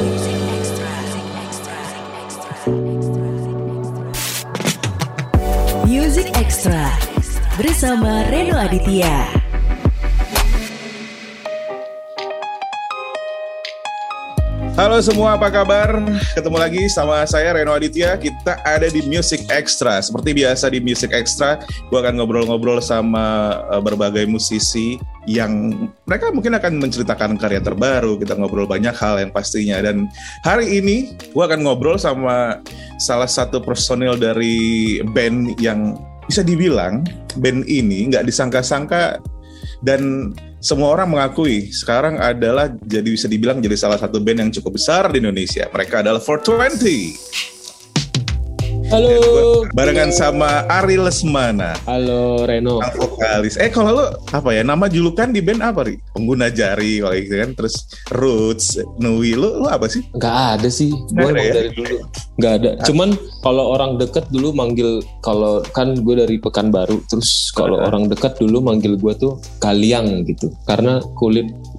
Music Extra bersama Reno Aditya. Halo semua, apa kabar? Ketemu lagi sama saya Reno Aditya. Kita ada di Music Extra. Seperti biasa di Music Extra, gue akan ngobrol-ngobrol sama uh, berbagai musisi yang mereka mungkin akan menceritakan karya terbaru. Kita ngobrol banyak hal yang pastinya. Dan hari ini gue akan ngobrol sama salah satu personil dari band yang bisa dibilang band ini nggak disangka-sangka dan semua orang mengakui sekarang adalah jadi bisa dibilang jadi salah satu band yang cukup besar di Indonesia. Mereka adalah 420. Halo. Barengan sama Ari Lesmana. Halo Reno. Sang vokalis. Eh kalau lu apa ya nama julukan di band apa ri? Pengguna jari kalau gitu kan. Terus Roots, Nui. Lu, lu apa sih? Gak ada sih. Gue emang ya? dari dulu. Gak ada. Cuman kalau orang deket dulu manggil kalau kan gue dari Pekanbaru. Terus kalau Ada. orang dekat dulu manggil gue tuh Kaliang gitu. Karena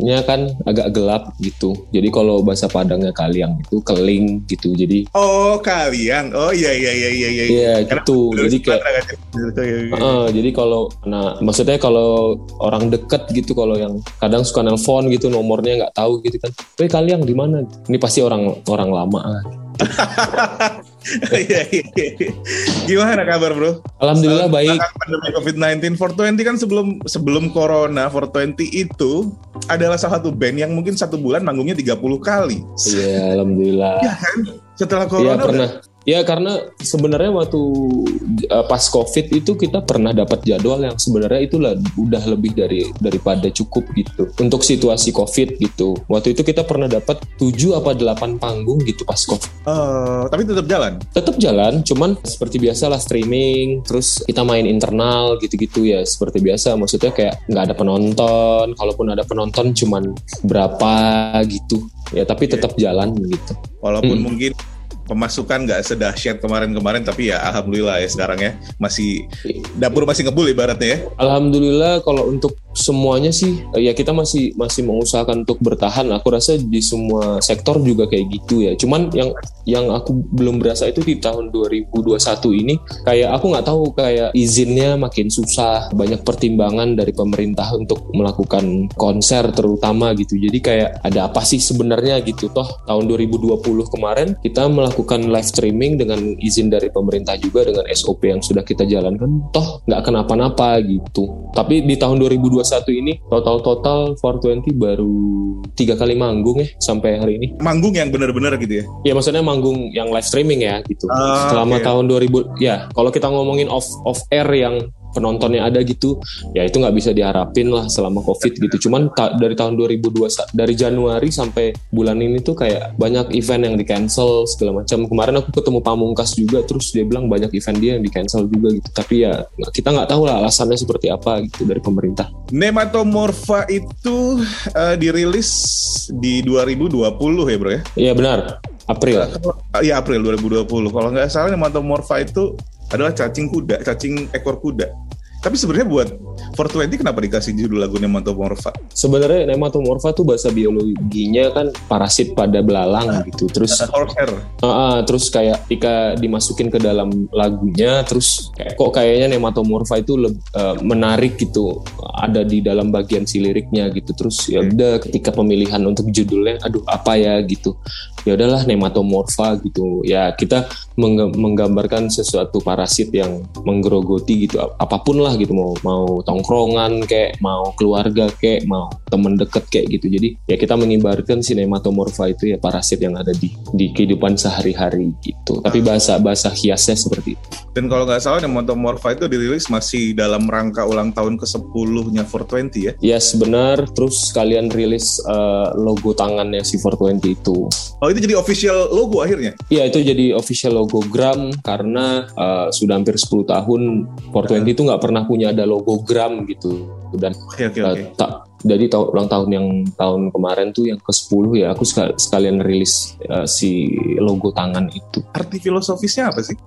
kulitnya kan agak gelap gitu. Jadi kalau bahasa Padangnya Kaliang itu keling gitu. Jadi Oh kalian. Oh iya iya iya iya. iya. Iya gitu. Jadi kayak. Heeh, jadi kalau nah maksudnya kalau orang deket gitu kalau yang kadang suka nelpon gitu nomornya nggak tahu gitu kan. Weh kalian di mana? Ini pasti orang orang lama. Iya, iya, iya. Gimana kabar bro? Alhamdulillah Selama baik. Pandemi COVID-19 420 kan sebelum sebelum corona 420 itu adalah salah satu band yang mungkin satu bulan manggungnya 30 kali. Iya, alhamdulillah. Iya kan? Setelah corona pernah. Ya karena sebenarnya waktu uh, pas COVID itu kita pernah dapat jadwal yang sebenarnya itulah udah lebih dari daripada cukup gitu untuk situasi COVID gitu. Waktu itu kita pernah dapat 7 apa 8 panggung gitu pas COVID. Eh, tapi tetap jalan. tetap jalan cuman seperti biasa lah streaming terus kita main internal gitu-gitu ya seperti biasa maksudnya kayak nggak ada penonton kalaupun ada penonton cuman berapa gitu ya tapi tetap jalan gitu Walaupun Hmm. mungkin pemasukan nggak sedahsyat kemarin-kemarin tapi ya alhamdulillah ya sekarang ya masih dapur masih ngebul ibaratnya ya. alhamdulillah kalau untuk semuanya sih ya kita masih masih mengusahakan untuk bertahan. Aku rasa di semua sektor juga kayak gitu ya. Cuman yang yang aku belum berasa itu di tahun 2021 ini kayak aku nggak tahu kayak izinnya makin susah banyak pertimbangan dari pemerintah untuk melakukan konser terutama gitu. Jadi kayak ada apa sih sebenarnya gitu. Toh tahun 2020 kemarin kita melakukan live streaming dengan izin dari pemerintah juga dengan SOP yang sudah kita jalankan. Toh nggak kenapa-napa gitu. Tapi di tahun 2021 ini total-total 420 baru tiga kali manggung ya sampai hari ini Manggung yang benar-benar gitu ya. Ya maksudnya manggung yang live streaming ya gitu. Ah, Selama oke. tahun 2000 ya kalau kita ngomongin off off air yang penontonnya ada gitu ya itu nggak bisa diharapin lah selama covid gitu. Cuman ta- dari tahun 2021 dari Januari sampai bulan ini tuh kayak banyak event yang di cancel segala macam. Kemarin aku ketemu Pamungkas juga terus dia bilang banyak event dia yang di cancel juga gitu. Tapi ya kita nggak tahu lah alasannya seperti apa gitu dari pemerintah. Nematomorpha itu eh, dirilis di 2020 ya bro ya? iya benar. April. Iya April 2020. Kalau nggak salah Nematomorpha itu adalah cacing kuda, cacing ekor kuda. Tapi sebenarnya buat 420 kenapa dikasih judul lagu Nematomorpha? sebenarnya nematomorpha tuh bahasa biologinya kan parasit pada belalang gitu. Terus. Ah, ah, terus kayak ketika dimasukin ke dalam lagunya terus kayak kok kayaknya nematomorpha itu eh, menarik gitu. Ada di dalam bagian si liriknya gitu. Terus ya udah ketika pemilihan untuk judulnya aduh apa ya? gitu. Ya udahlah nematomorpha gitu. Ya kita mengg- menggambarkan sesuatu parasit yang menggerogoti gitu. Ap- apa pun lah gitu mau mau tongkrongan kayak mau keluarga kayak mau temen deket kayak gitu. Jadi ya kita mengibarkan si nematomorpha itu ya parasit yang ada di di kehidupan sehari-hari gitu. Tapi bahasa bahasa hiasnya seperti itu. Dan kalau nggak salah Nematomorpha itu dirilis masih dalam rangka ulang tahun ke-10-nya 420 ya. yes benar. Terus kalian rilis eh, logo tangannya si 420 itu. Oh itu jadi official logo akhirnya? Iya itu jadi official logo Gram karena uh, sudah hampir 10 tahun 420 itu nggak pernah punya ada logo Gram gitu dan Oke oke uh, oke. Jadi tahun ulang tahun yang tahun kemarin tuh yang ke 10 ya aku sekal- sekalian rilis uh, si logo tangan itu. Arti filosofisnya apa sih?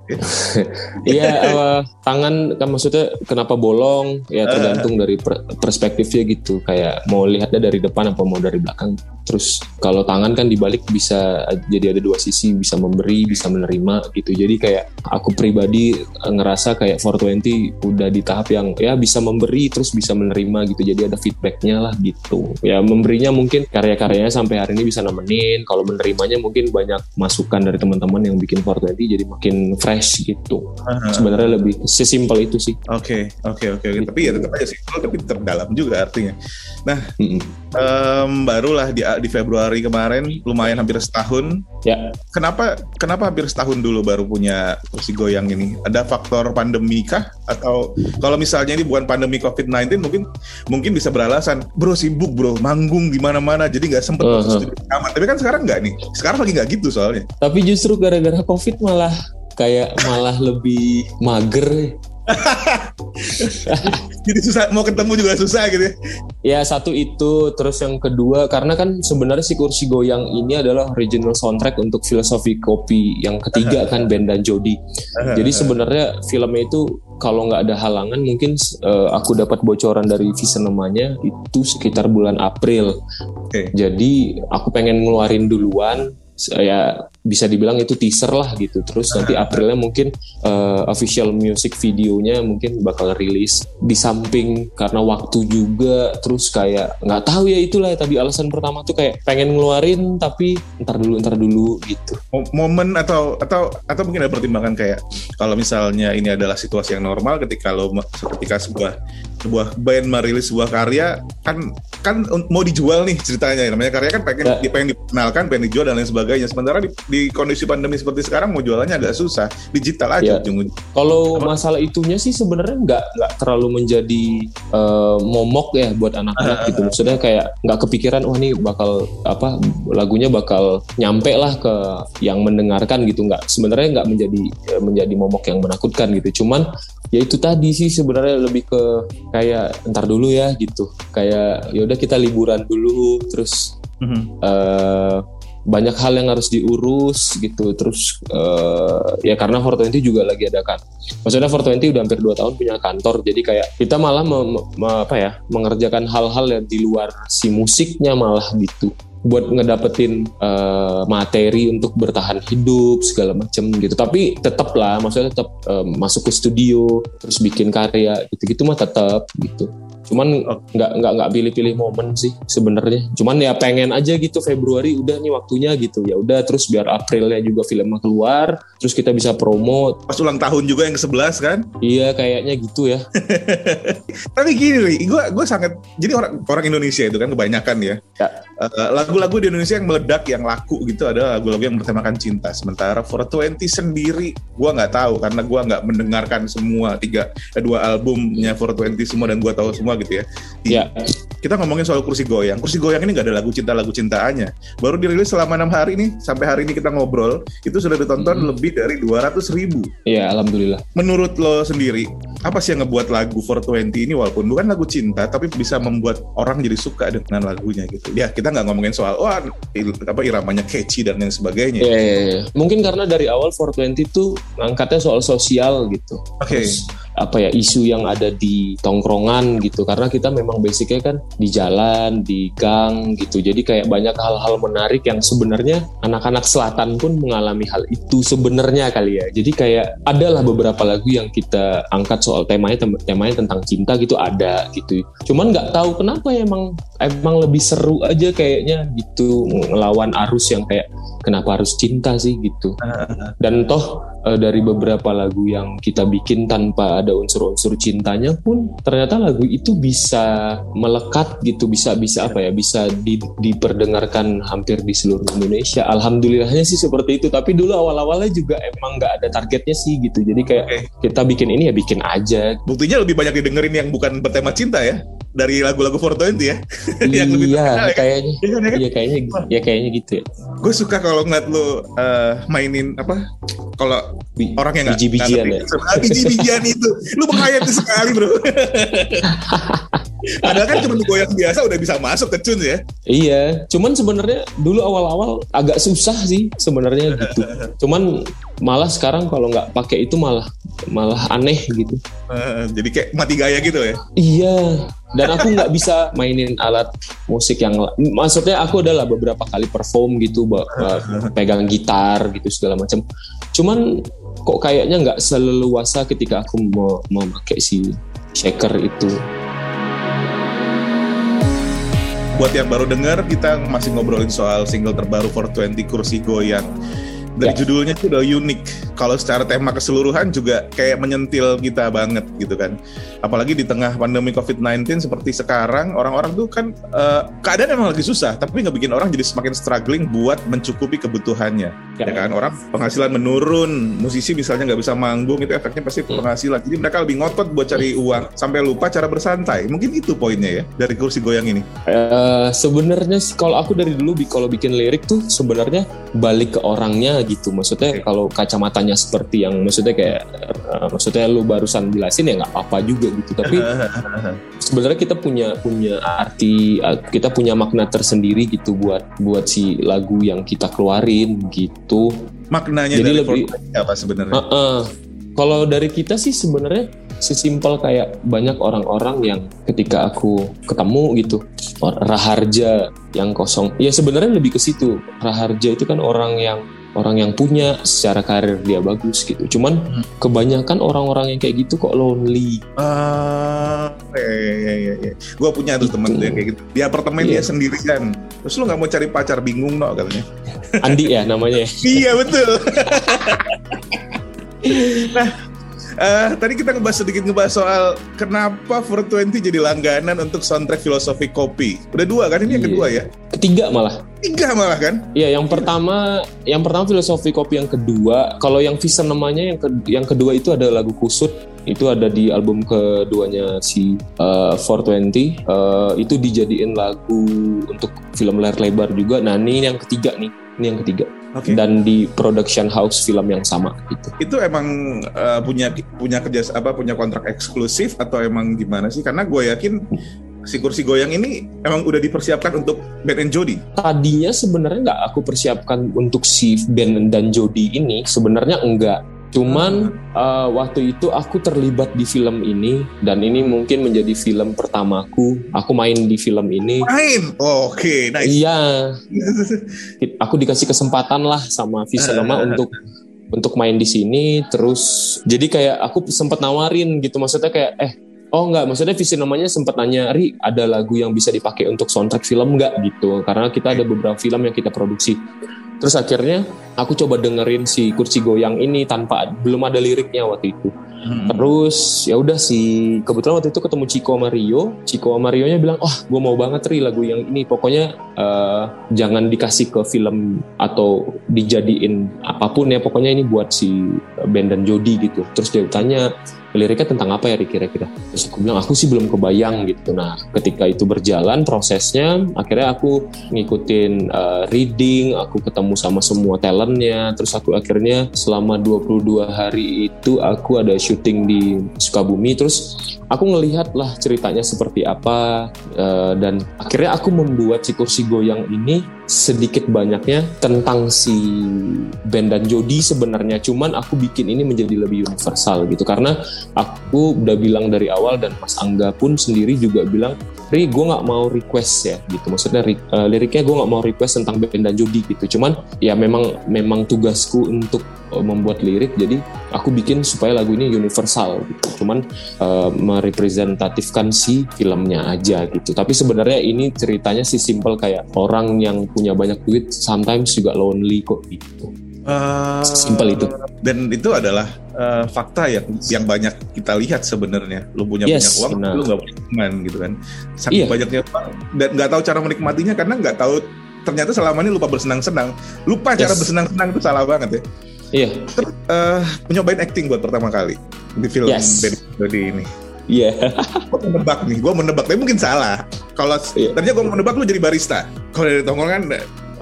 Iya uh, tangan kan maksudnya kenapa bolong ya tergantung dari per- perspektifnya gitu kayak mau lihatnya dari depan apa mau dari belakang. Terus kalau tangan kan dibalik bisa jadi ada dua sisi bisa memberi bisa menerima gitu. Jadi kayak aku pribadi eh, ngerasa kayak 420 udah di tahap yang ya bisa memberi terus bisa menerima gitu. Jadi ada feedbacknya lah gitu. Ya memberinya mungkin karya-karyanya sampai hari ini bisa nemenin. Kalau menerimanya mungkin banyak masukan dari teman-teman yang bikin 420 jadi makin fresh gitu. Sebenarnya lebih sesimpel itu sih. Oke, oke, oke. Tapi ya tetap aja simpel tapi terdalam juga artinya. Nah, Mm-mm. em, barulah di di Februari kemarin lumayan hampir setahun. Ya, Kenapa kenapa hampir setahun dulu baru punya kursi goyang ini? Ada faktor pandemi kah? Atau kalau misalnya ini bukan pandemi COVID-19 mungkin mungkin bisa beralasan, bro sibuk bro, manggung di mana-mana jadi nggak sempet Uh-huh. uh rekaman. Tapi kan sekarang nggak nih. Sekarang lagi nggak gitu soalnya. tapi justru gara-gara covid malah kayak malah lebih mager. Jadi susah mau ketemu juga susah gitu ya. Ya satu itu, terus yang kedua karena kan sebenarnya si kursi goyang ini adalah original soundtrack untuk filosofi kopi yang ketiga kan band dan Jody. Jadi sebenarnya filmnya itu kalau nggak ada halangan mungkin eh, aku dapat bocoran dari visionemanya itu sekitar bulan April. Oke. Jadi aku pengen ngeluarin duluan ya bisa dibilang itu teaser lah gitu. Terus nanti Aprilnya mungkin eh, official music videonya mungkin bakal rilis di samping karena waktu juga terus kayak nggak tahu ya itulah tapi alasan pertama tuh kayak pengen ngeluarin tapi ntar dulu ntar dulu gitu. Mo- momen atau atau atau mungkin ada pertimbangan kayak kalau misalnya ini adalah situasi yang normal ketika lo ketika sebuah sebuah band merilis sebuah karya kan kan mau dijual nih ceritanya namanya karya kan pengen Ya. pengen dikenalkan pengen dijual dan lain sebagainya sementara di, di kondisi pandemi seperti sekarang mau jualannya agak susah digital aja Ya. Kalau masalah itunya sih sebenarnya nggak nggak terlalu menjadi eh, momok ya buat anak-anak Ah, gitu. Maksudnya kayak nggak kepikiran wah ini bakal apa lagunya bakal nyampe lah ke yang mendengarkan gitu. Nggak sebenarnya nggak menjadi menjadi momok yang menakutkan gitu. Cuman ya itu tadi sih sebenarnya lebih ke kayak ntar dulu ya gitu. Kayak ya udah kita liburan dulu terus Mhm. eh, banyak hal yang harus diurus gitu. Terus eh, ya karena 420 juga lagi ada kan. Maksudnya 420 udah hampir 2 tahun punya kantor. Jadi kayak kita malah me- me- apa ya mengerjakan hal-hal yang di luar si musiknya malah gitu. Buat ngedapetin eh, materi untuk bertahan hidup segala macem gitu. Tapi tetap lah maksudnya tetap eh, masuk ke studio terus bikin karya gitu-gitu mah tetap gitu cuman nggak nggak nggak pilih-pilih momen sih sebenarnya. Cuman ya pengen aja gitu Februari udah nih waktunya gitu. Ya udah terus biar Aprilnya juga filmnya keluar terus kita bisa promo. Pas ulang tahun juga yang ke-11 kan? Iya kayaknya gitu ya. Tapi gini nih gue gue sangat jadi orang orang Indonesia itu kan kebanyakan ya Ya. Eh, lagu-lagu di Indonesia yang meledak yang laku gitu adalah lagu-lagu yang bertemakan cinta. Sementara 420 sendiri gue nggak tahu karena gue nggak mendengarkan semua tiga eh, dua albumnya 420 semua dan gue tahu semua gitu ya. Ya. kita ngomongin soal kursi goyang. Kursi goyang ini nggak ada lagu cinta lagu cintaannya. Baru dirilis selama enam hari nih sampai hari ini kita ngobrol itu sudah ditonton Mhm. lebih dari 200 ribu. Ya alhamdulillah. Menurut lo sendiri apa sih yang ngebuat lagu 420 ini walaupun bukan lagu cinta tapi bisa membuat orang jadi suka dengan lagunya gitu? Ya kita nggak ngomongin soal wah il- apa iramanya catchy dan lain sebagainya. Ya, ya, ya. mungkin karena dari awal 420 itu ngangkatnya soal sosial gitu. Oke. Terus, apa ya isu yang ada di tongkrongan gitu. Karena kita memang basicnya kan di jalan di gang gitu. Jadi kayak banyak hal-hal menarik yang sebenarnya anak-anak selatan pun mengalami hal itu sebenarnya kali ya. Jadi kayak adalah beberapa lagu yang kita angkat soal temanya tem- temanya tentang cinta gitu ada gitu. Cuman nggak tahu kenapa emang emang lebih seru aja kayaknya gitu ngelawan arus yang kayak kenapa harus cinta sih gitu. Dan toh eh, dari beberapa lagu yang kita bikin tanpa ada unsur-unsur cintanya pun ternyata lagu itu bisa melekat gitu bisa bisa apa ya bisa di- diperdengarkan hampir di seluruh Indonesia. Alhamdulillahnya sih seperti itu tapi dulu awal-awalnya juga emang nggak ada targetnya sih gitu. Jadi kayak Oke. kita bikin ini ya bikin aja. Buktinya lebih banyak didengerin yang bukan bertema cinta ya dari lagu-lagu 420 ya. Yang lebih terkenal iya, ya. kayaknya. Iya kan, ya kan? Iya kayaknya ya kayaknya gitu ya. Gue suka kalau ngeliat lu eh, mainin apa? Kalau Bi- orang yang biji-bijian ya. ah, biji-bijian itu, lu menghayati sekali bro. Padahal kan cuma goyang biasa udah bisa masuk ke tune ya. Iya, cuman sebenarnya dulu awal-awal agak susah sih sebenarnya gitu. Cuman malah sekarang kalau nggak pakai itu malah malah aneh gitu. Eh, jadi kayak mati gaya gitu ya. Iya, dan aku nggak bisa mainin alat musik yang maksudnya aku adalah beberapa kali perform gitu, pegang gitar gitu segala macam. Cuman kok kayaknya nggak seleluasa ketika aku mau memakai si shaker itu. Buat yang baru dengar, kita masih ngobrolin soal single terbaru 420 Kursi Goyang. Dari Ya. judulnya itu udah unik. Kalau secara tema keseluruhan juga kayak menyentil kita banget gitu kan. Apalagi di tengah pandemi COVID-19 seperti sekarang, orang-orang tuh kan eh, keadaan emang lagi susah, tapi nggak bikin orang jadi semakin struggling buat mencukupi kebutuhannya. Ya. Ya kan, orang penghasilan menurun, musisi misalnya nggak bisa manggung, itu efeknya pasti penghasilan. Jadi mereka lebih ngotot buat cari uang, sampai lupa cara bersantai. Mungkin itu poinnya ya, dari kursi goyang ini. Eh, sebenarnya sih kalau aku dari dulu kalau bikin lirik tuh sebenarnya balik ke orangnya gitu. Maksudnya kalau kacamatanya seperti yang maksudnya kayak eh, maksudnya lu barusan jelasin ya nggak apa-apa juga gitu. Tapi sebenarnya kita punya punya arti eh, kita punya makna tersendiri gitu buat buat si lagu yang kita keluarin gitu. Maknanya Jadi dari lebih- 420 apa sebenarnya? Heeh. Kalau dari kita sih sebenarnya sesimpel kayak banyak orang-orang yang ketika aku ketemu gitu Raharja yang kosong ya sebenarnya lebih ke situ Raharja itu kan orang yang orang yang punya secara karir dia bagus gitu cuman Hmm. kebanyakan orang-orang yang kayak gitu kok lonely Ah, ya, ya, ya, ya. Gue punya tuh Gitu. temen tuh yang kayak gitu. Di apartemen dia Iya. sendirian. Terus lu nggak mau cari pacar bingung no katanya. Andi ya namanya iya betul. nah, eh, tadi kita ngebahas sedikit ngebahas soal kenapa 420 jadi langganan untuk soundtrack filosofi kopi. Udah dua kan ini yang Iya. kedua ya? ketiga malah Tiga malah kan? Iya, yang pertama, yang pertama filosofi kopi yang kedua. Kalau yang Visa namanya yang ke- yang kedua itu ada lagu kusut. Itu ada di album keduanya si uh, 420. Uh, itu dijadiin lagu untuk film layar lebar juga. Nah, ini yang ketiga nih. Ini yang ketiga. Oke. Dan di production house film yang sama gitu. Itu emang eh, punya punya kerja apa punya kontrak eksklusif atau emang gimana sih? Karena gue yakin si kursi goyang ini emang udah dipersiapkan untuk Ben and Jody. Tadinya sebenarnya nggak aku persiapkan untuk si Ben dan Jody ini. Sebenarnya enggak. Cuman uh, waktu itu aku terlibat di film ini dan ini mungkin menjadi film pertamaku. Aku main di film ini. Main. Oke, nice. Iya, aku dikasih kesempatan lah sama Visionema untuk untuk main di sini. Terus jadi kayak aku sempat nawarin gitu, maksudnya kayak eh oh nggak, maksudnya Visionemanya sempat nanya, Ri ada lagu yang bisa dipakai untuk soundtrack film nggak gitu? Karena kita ada beberapa film yang kita produksi. Terus akhirnya aku coba dengerin si kursi goyang ini tanpa belum ada liriknya waktu itu. Hmm. Terus ya udah sih kebetulan waktu itu ketemu Chico sama Rio. Chico sama Rio nya bilang, "Oh, gue mau banget Ri lagu yang ini. Pokoknya eh, jangan dikasih ke film atau dijadiin apa pun ya. Pokoknya ini buat si Ben dan Jody gitu." Terus dia tanya, "Liriknya tentang apa ya kira-kira?" Terus aku bilang, "Aku sih belum kebayang gitu." Nah, ketika itu berjalan prosesnya, akhirnya aku ngikutin eh, reading, aku ketemu sama semua talentnya. Terus aku akhirnya selama 22 hari itu aku ada syuting di Sukabumi. Terus aku ngelihat lah ceritanya seperti apa eh, dan akhirnya aku membuat si kursi goyang ini sedikit banyaknya tentang si Ben dan Jody sebenarnya. Cuman aku bikin ini menjadi lebih universal gitu. Karena aku udah bilang dari awal dan Mas Angga pun sendiri juga bilang Ri gue nggak mau request ya gitu. Maksudnya eh, liriknya gue nggak mau request tentang Ben dan Jody gitu. Cuman ya memang memang tugasku untuk eh, membuat lirik. Jadi aku bikin supaya lagu ini universal gitu. Cuman eh, merepresentatifkan si filmnya aja gitu. Tapi sebenarnya ini ceritanya sih simple kayak orang yang punya banyak duit sometimes juga lonely kok gitu Eh, Simpel itu. Dan itu adalah eh, fakta yang yang banyak kita lihat sebenarnya. Lu punya Yes, banyak uang, benar. lu nggak punya teman gitu kan. Saking Iya. banyaknya uang dan nggak tahu cara menikmatinya karena nggak tahu ternyata selama ini lupa bersenang-senang. Lupa cara Yes. bersenang-senang itu salah banget ya. iya Terus eh, nyobain acting buat pertama kali di film Yes. Jody ini. Iya. gue menebak nih, gue menebak, tapi mungkin salah. Kalau Iya. tadinya gue menebak lu jadi barista. Kalau dari tongkrongan,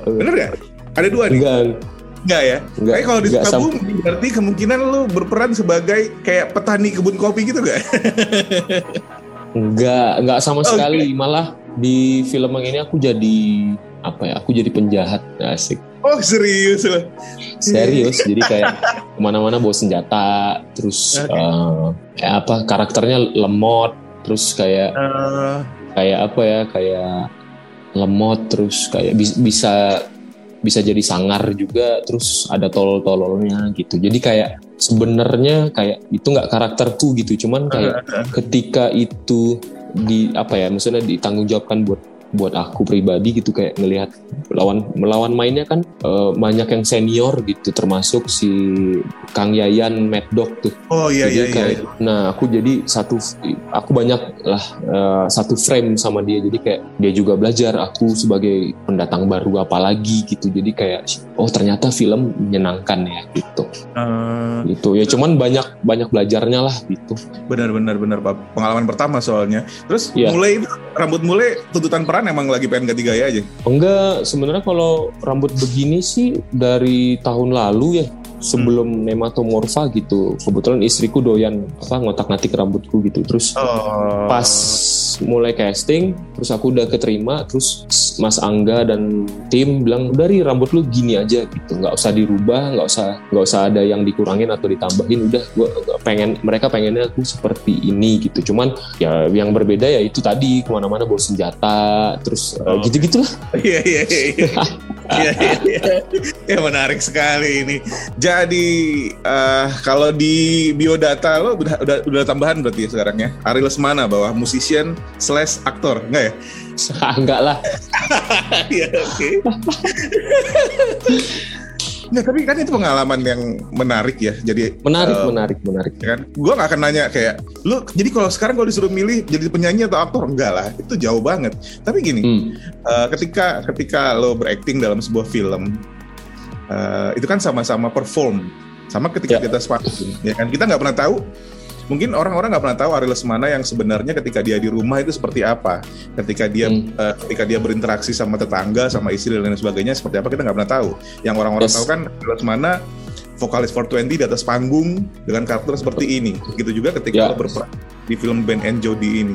bener gak? Ada dua nih. Enggak, Enggak ya? Enggak, Tapi kalau di Sukabumi berarti kemungkinan lu berperan sebagai kayak petani kebun kopi gitu gak? enggak, enggak sama Oh, sekali. Malah di film yang ini aku jadi apa ya? Aku jadi penjahat, asik. Oh serius loh? Serius, jadi kayak ke mana-mana bawa senjata, terus Oke. eh, kayak apa? Karakternya lemot, terus kayak Eh, kayak apa ya? Kayak lemot, terus kayak bis- bisa bisa jadi sangar juga, terus ada tolol-tololnya gitu. Jadi kayak sebenarnya kayak itu nggak karakterku gitu, cuman kayak ketika itu di apa ya maksudnya ditanggung jawabkan buat buat aku pribadi gitu kayak ngelihat melawan melawan mainnya kan eh, banyak yang senior gitu termasuk si Kang Yayan Mad Dog tuh oh iya jadi iya iya. kayak nah aku jadi satu aku banyak lah eh, satu frame sama dia jadi kayak dia juga belajar aku sebagai pendatang baru apalagi gitu jadi kayak oh ternyata film menyenangkan ya gitu Eh, gitu ya cuman banyak banyak belajarnya lah gitu benar benar benar Pak. Pengalaman pertama soalnya. Terus Iya. mulai rambut mulai tuntutan peran emang lagi pengen ganti gaya aja. Enggak, sebenarnya kalau rambut begini sih dari tahun lalu ya sebelum nematomorfa gitu. Kebetulan istriku doyan apa ngotak-ngatik rambutku gitu. Terus Oh. pas mulai casting, terus aku udah keterima, terus Mas Angga dan tim bilang udah Ri, rambut lu gini aja gitu, nggak usah dirubah, nggak usah nggak usah ada yang dikurangin atau ditambahin. Udah, gua pengen mereka pengennya aku seperti ini gitu. Cuman ya yang berbeda ya itu tadi ke mana-mana bawa senjata, terus eh, Oh. gitu-gitulah. Iya iya iya. Iya iya. iya. Ya menarik sekali ini. Jadi eh, kalau di biodata lo udah udah udah tambahan berarti ya sekarang ya. Ariel Lesmana bahwa musician slash aktor enggak ya? Enggak lah. Iya oke. Nah tapi kan itu pengalaman yang menarik ya. Jadi Menarik, eh, menarik, menarik. ya kan gue gak akan nanya kayak lu jadi kalau sekarang kalau disuruh milih jadi penyanyi atau aktor enggak lah itu jauh banget tapi gini Hmm. eh, ketika ketika lo berakting dalam sebuah film eh, itu kan sama-sama perform sama ketika Ya. kita sepanggung ya kan kita nggak pernah tahu mungkin orang-orang nggak pernah tahu Ariel Lesmana yang sebenarnya ketika dia di rumah itu seperti apa ketika dia Hmm. eh, ketika dia berinteraksi sama tetangga sama istri dan lain sebagainya seperti apa kita nggak pernah tahu yang orang-orang Yes. tahu kan Ariel Lesmana vokalis 420 di atas panggung dengan karakter seperti ini. Gitu juga ketika lo berperan di film Ben and Jody ini.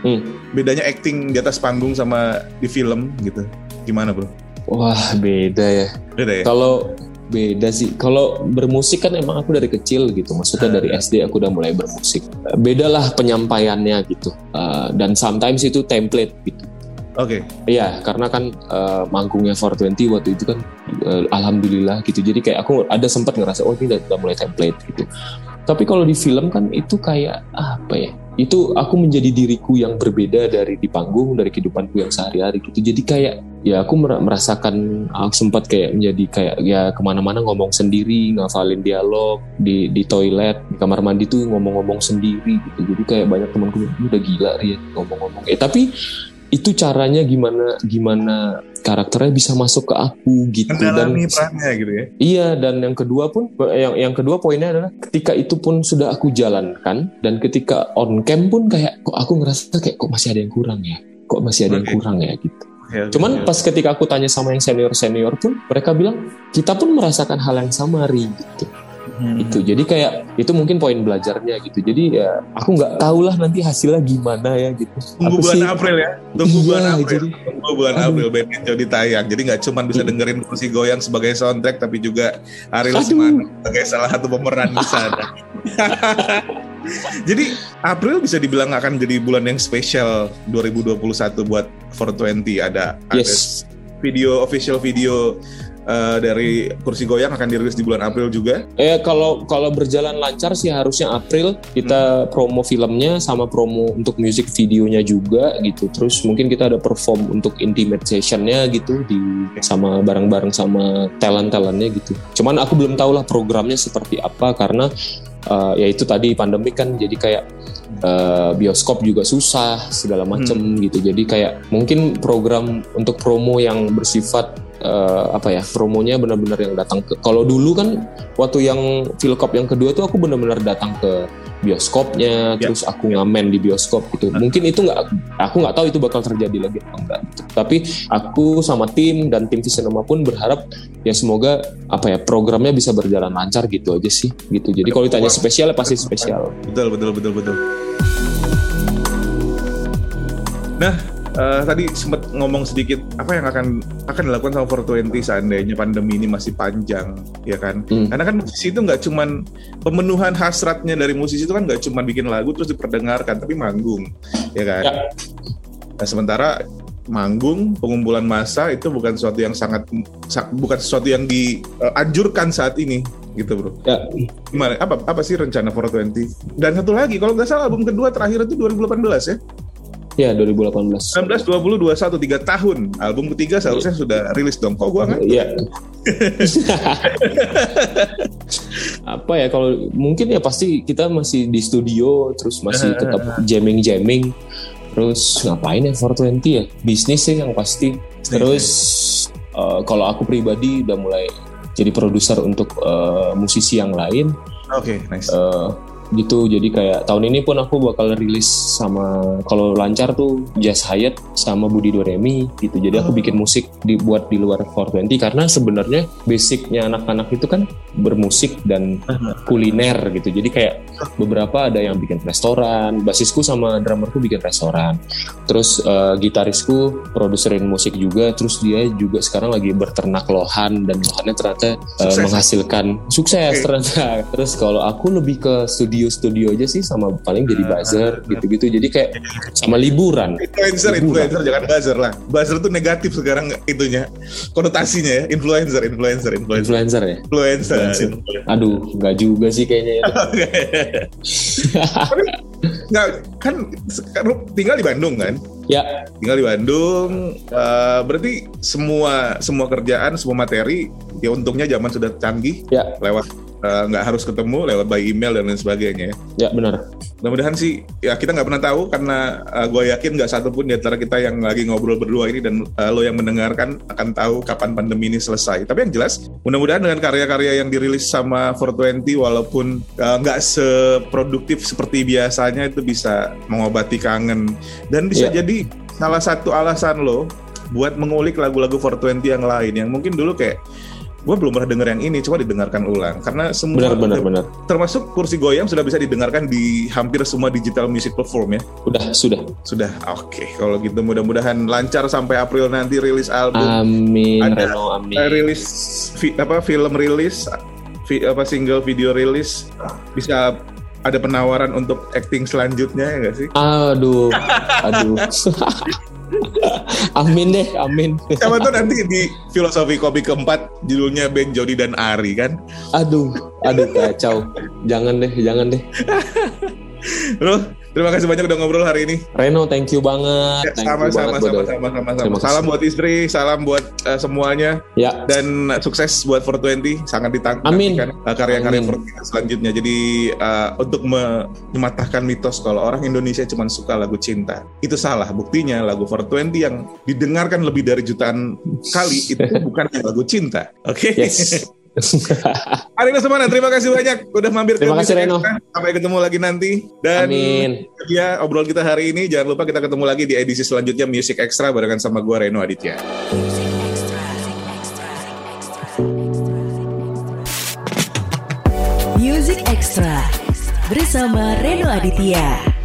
Hmm. Bedanya acting di atas panggung sama di film gitu. Gimana bro? Wah, beda ya. Beda ya? Kalau beda sih. Kalau bermusik kan emang aku dari kecil gitu. Maksudnya dari SD aku udah mulai bermusik. Beda lah penyampaiannya gitu. Uh, dan sometimes itu template gitu. Oke. Iya, karena kan uh, manggungnya 420 waktu itu kan uh, alhamdulillah gitu. Jadi kayak aku ada sempat ngerasa oh ini udah, udah mulai template gitu. Tapi kalau di film kan itu kayak apa ya? Itu aku menjadi diriku yang berbeda dari di panggung, dari kehidupanku yang sehari-hari gitu. Jadi kayak ya aku mer- merasakan aku sempat kayak menjadi kayak ya ke mana-mana ngomong sendiri, ngafalin dialog di di toilet, di kamar mandi tuh ngomong-ngomong sendiri gitu. Jadi kayak banyak temanku "Lu udah gila ya ngomong-ngomong. Eh tapi itu caranya gimana gimana karakternya bisa masuk ke aku gitu dan perannya gitu ya. iya dan yang kedua pun yang yang kedua poinnya adalah ketika itu pun sudah aku jalankan dan ketika on cam pun kayak kok aku ngerasa kayak kok masih ada yang kurang ya kok masih ada yang Oke. kurang ya gitu oke, cuman oke. pas ketika aku tanya sama yang senior senior pun mereka bilang kita pun merasakan hal yang sama ri gitu Hmm. itu jadi kayak itu mungkin poin belajarnya gitu jadi ya aku nggak tahu lah nanti hasilnya gimana ya gitu Tunggu bulan sih- April ya. Tunggu Iya, bulan April. jadi- Tunggu bulan Aduh. April and Jody tayang. Jadi nggak cuma bisa Hmm. dengerin kursi goyang sebagai soundtrack tapi juga Ariel. Lesmana sebagai salah satu pemeran di sana. jadi April bisa dibilang akan jadi bulan yang spesial 2021 buat 420 ada ada yes video official video eh, dari kursi goyang akan dirilis di bulan April juga. Eh kalau kalau berjalan lancar sih harusnya April kita promo filmnya sama promo untuk music videonya juga gitu. Terus mungkin kita ada perform untuk intimate sessionnya gitu di sama bareng-bareng sama talent-talentnya gitu. Cuman aku belum tahu lah programnya seperti apa karena eh, ya itu tadi pandemi kan jadi kayak eh, bioskop juga susah segala macem gitu. Jadi kayak mungkin program untuk promo yang bersifat eh, apa ya promonya benar-benar yang datang ke kalau dulu kan waktu yang Philcop yang kedua tuh aku benar-benar datang ke bioskopnya, Ya. terus aku ngamen di bioskop gitu. Mungkin itu nggak, aku nggak tahu itu bakal terjadi lagi atau enggak. Gitu. Tapi aku sama tim dan tim Visinema pun berharap ya semoga apa ya programnya bisa berjalan lancar gitu aja sih, gitu. Jadi kalau ditanya spesial ya pasti spesial. Betul, betul, betul, betul. Nah, eh, tadi sempat ngomong sedikit apa yang akan akan dilakukan sama 420 seandainya pandemi ini masih panjang, ya kan? Hmm. Karena kan musisi itu nggak cuman pemenuhan hasratnya dari musisi itu kan nggak cuman bikin lagu terus diperdengarkan, tapi manggung, ya kan? Ya. Nah, sementara manggung pengumpulan massa itu bukan sesuatu yang sangat sa- bukan sesuatu yang dianjurkan saat ini gitu bro Ya, gimana apa apa sih rencana 420 dan satu lagi kalau nggak salah album kedua terakhir itu 2018 ya ya 2018. 19 20 21 3 tahun. Album ketiga seharusnya sudah rilis dong kok gua nggak? Iya. apa ya kalau mungkin ya pasti kita masih di studio terus masih tetap jamming jamming terus ngapain ya 420 ya? Bisnis sih yang pasti. Terus eh, kalau aku pribadi udah mulai jadi produser untuk eh, musisi yang lain. Oke nice. Eh, gitu. Jadi kayak tahun ini pun aku bakal rilis sama kalau lancar tuh Jazz Hayat sama Budi Doremi gitu. Jadi aku bikin musik dibuat di luar 420 karena sebenarnya basicnya anak-anak itu kan bermusik dan kuliner gitu. Jadi kayak beberapa ada yang bikin restoran basisku sama drummerku bikin restoran. Terus eh, gitarisku produserin musik juga. Terus dia juga sekarang lagi berternak lohan dan lohannya ternyata Sukses. menghasilkan sukses ternyata. Terus kalau aku lebih ke studio-studio aja sih sama paling jadi buzzer gitu-gitu. Jadi kayak sama liburan. Influencer Liburan. influencer jangan buzzer lah. Buzzer tuh negatif sekarang itunya. Konotasinya ya influencer influencer influencer. Influencer ya? Influencer. Aduh nggak juga sih kayaknya itu. nggak kan sekarang tinggal di Bandung kan ya. Tinggal di Bandung. Eh, berarti semua semua kerjaan semua materi ya untungnya zaman sudah canggih. Ya. Lewat eh, nggak harus ketemu lewat by email dan lain sebagainya ya. ya benar. Mudah-mudahan sih ya kita nggak pernah tahu karena gue yakin nggak satu pun di antara kita yang lagi ngobrol berdua ini dan eh, lo yang mendengarkan akan tahu kapan pandemi ini selesai. Tapi yang jelas mudah-mudahan dengan karya-karya yang dirilis sama 420 walaupun eh, nggak seproduktif seperti biasanya itu bisa mengobati kangen. Dan bisa Iya. jadi salah satu alasan lo buat mengulik lagu-lagu 420 yang lain yang mungkin dulu kayak gue belum pernah denger yang ini coba didengarkan ulang. Karena semua benar benar benar. termasuk kursi goyang sudah bisa didengarkan di hampir semua digital music platform ya? Udah sudah. Sudah oke. Kalau gitu mudah-mudahan lancar sampai April nanti rilis album. Amin Ada- Reno amin. eh, rilis fi- apa film rilis vi- apa single video rilis bisa ada penawaran untuk acting selanjutnya ya nggak sih? Aduh aduh. Amin deh amin. Siapa tuh nanti di filosofi kopi keempat judulnya Ben Jody dan Ari kan? Aduh aduh kacau. Jangan deh jangan deh. Bro terima kasih banyak udah ngobrol hari ini. Reno thank you banget. Ya, thank sama you sama banget sama sama sama sama kasih. salam buat istri salam buat eh, semuanya. Ya. Dan sukses buat 420 sangat ditang- Amin. nantikan uh, karya-karya Amin. 420 selanjutnya. Jadi uh, untuk me- mematahkan mitos kalau orang Indonesia cuma suka lagu cinta. Itu salah. Buktinya lagu 420 yang didengarkan lebih dari jutaan kali itu bukan lagu cinta. Oke? Yes Ari Lesmana terima kasih banyak udah mampir Terima ke kasih, Music Reno. Extra. sampai ketemu lagi nanti dan amin ya obrolan kita hari ini jangan lupa kita ketemu lagi di edisi selanjutnya Music Extra barengan sama gua Reno Aditya Music Extra bersama Reno Aditya.